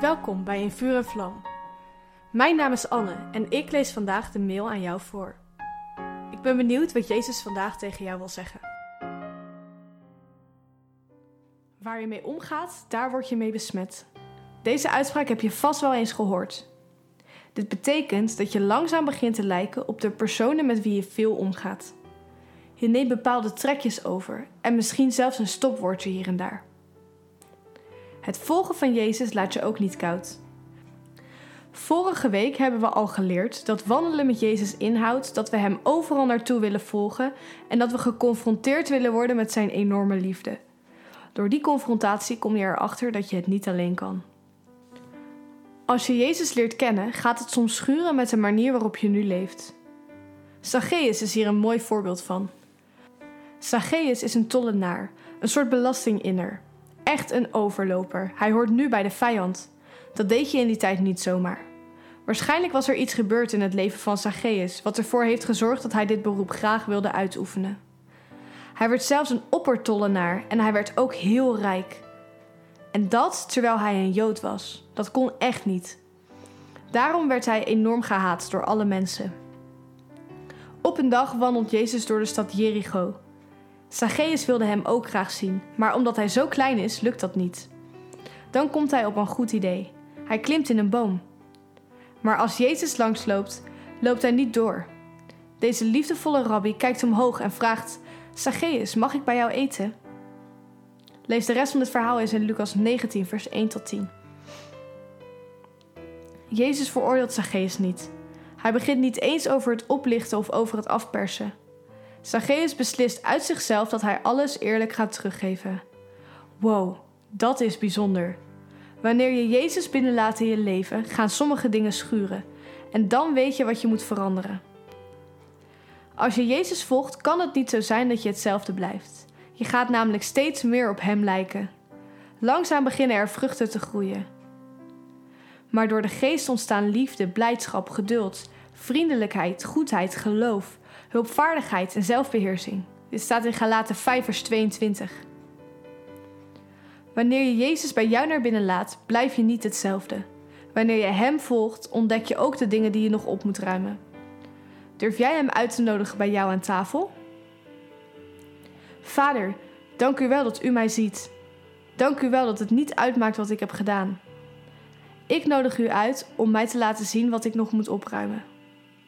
Welkom bij In Vuur en Vlam. Mijn naam is Anne en ik lees vandaag de mail aan jou voor. Ik ben benieuwd wat Jezus vandaag tegen jou wil zeggen. Waar je mee omgaat, daar word je mee besmet. Deze uitspraak heb je vast wel eens gehoord. Dit betekent dat je langzaam begint te lijken op de personen met wie je veel omgaat. Je neemt bepaalde trekjes over en misschien zelfs een stopwoordje hier en daar. Het volgen van Jezus laat je ook niet koud. Vorige week hebben we al geleerd dat wandelen met Jezus inhoudt dat we Hem overal naartoe willen volgen en dat we geconfronteerd willen worden met Zijn enorme liefde. Door die confrontatie kom je erachter dat je het niet alleen kan. Als je Jezus leert kennen, gaat het soms schuren met de manier waarop je nu leeft. Zacchaeus is hier een mooi voorbeeld van. Zacchaeus is een tollenaar, een soort belastinginner. Echt een overloper. Hij hoort nu bij de vijand. Dat deed je in die tijd niet zomaar. Waarschijnlijk was er iets gebeurd in het leven van Zacchaeus, wat ervoor heeft gezorgd dat hij dit beroep graag wilde uitoefenen. Hij werd zelfs een oppertollenaar en hij werd ook heel rijk. En dat terwijl hij een Jood was. Dat kon echt niet. Daarom werd hij enorm gehaat door alle mensen. Op een dag wandelt Jezus door de stad Jericho. Zacchaeus wilde hem ook graag zien, maar omdat hij zo klein is, lukt dat niet. Dan komt hij op een goed idee. Hij klimt in een boom. Maar als Jezus langsloopt, loopt hij niet door. Deze liefdevolle rabbi kijkt omhoog en vraagt: Zacchaeus, mag ik bij jou eten? Lees de rest van het verhaal eens in Lucas 19, vers 1 tot 10. Jezus veroordeelt Zacchaeus niet. Hij begint niet eens over het oplichten of over het afpersen. Zacchaeus beslist uit zichzelf dat hij alles eerlijk gaat teruggeven. Wow, dat is bijzonder. Wanneer je Jezus binnenlaat in je leven, gaan sommige dingen schuren. En dan weet je wat je moet veranderen. Als je Jezus volgt, kan het niet zo zijn dat je hetzelfde blijft. Je gaat namelijk steeds meer op Hem lijken. Langzaam beginnen er vruchten te groeien. Maar door de geest ontstaan liefde, blijdschap, geduld, vriendelijkheid, goedheid, geloof, hulpvaardigheid en zelfbeheersing. Dit staat in Galaten 5 vers 22. Wanneer je Jezus bij jou naar binnen laat, blijf je niet hetzelfde. Wanneer je Hem volgt, ontdek je ook de dingen die je nog op moet ruimen. Durf jij Hem uit te nodigen bij jou aan tafel? Vader, dank u wel dat u mij ziet. Dank u wel dat het niet uitmaakt wat ik heb gedaan. Ik nodig u uit om mij te laten zien wat ik nog moet opruimen.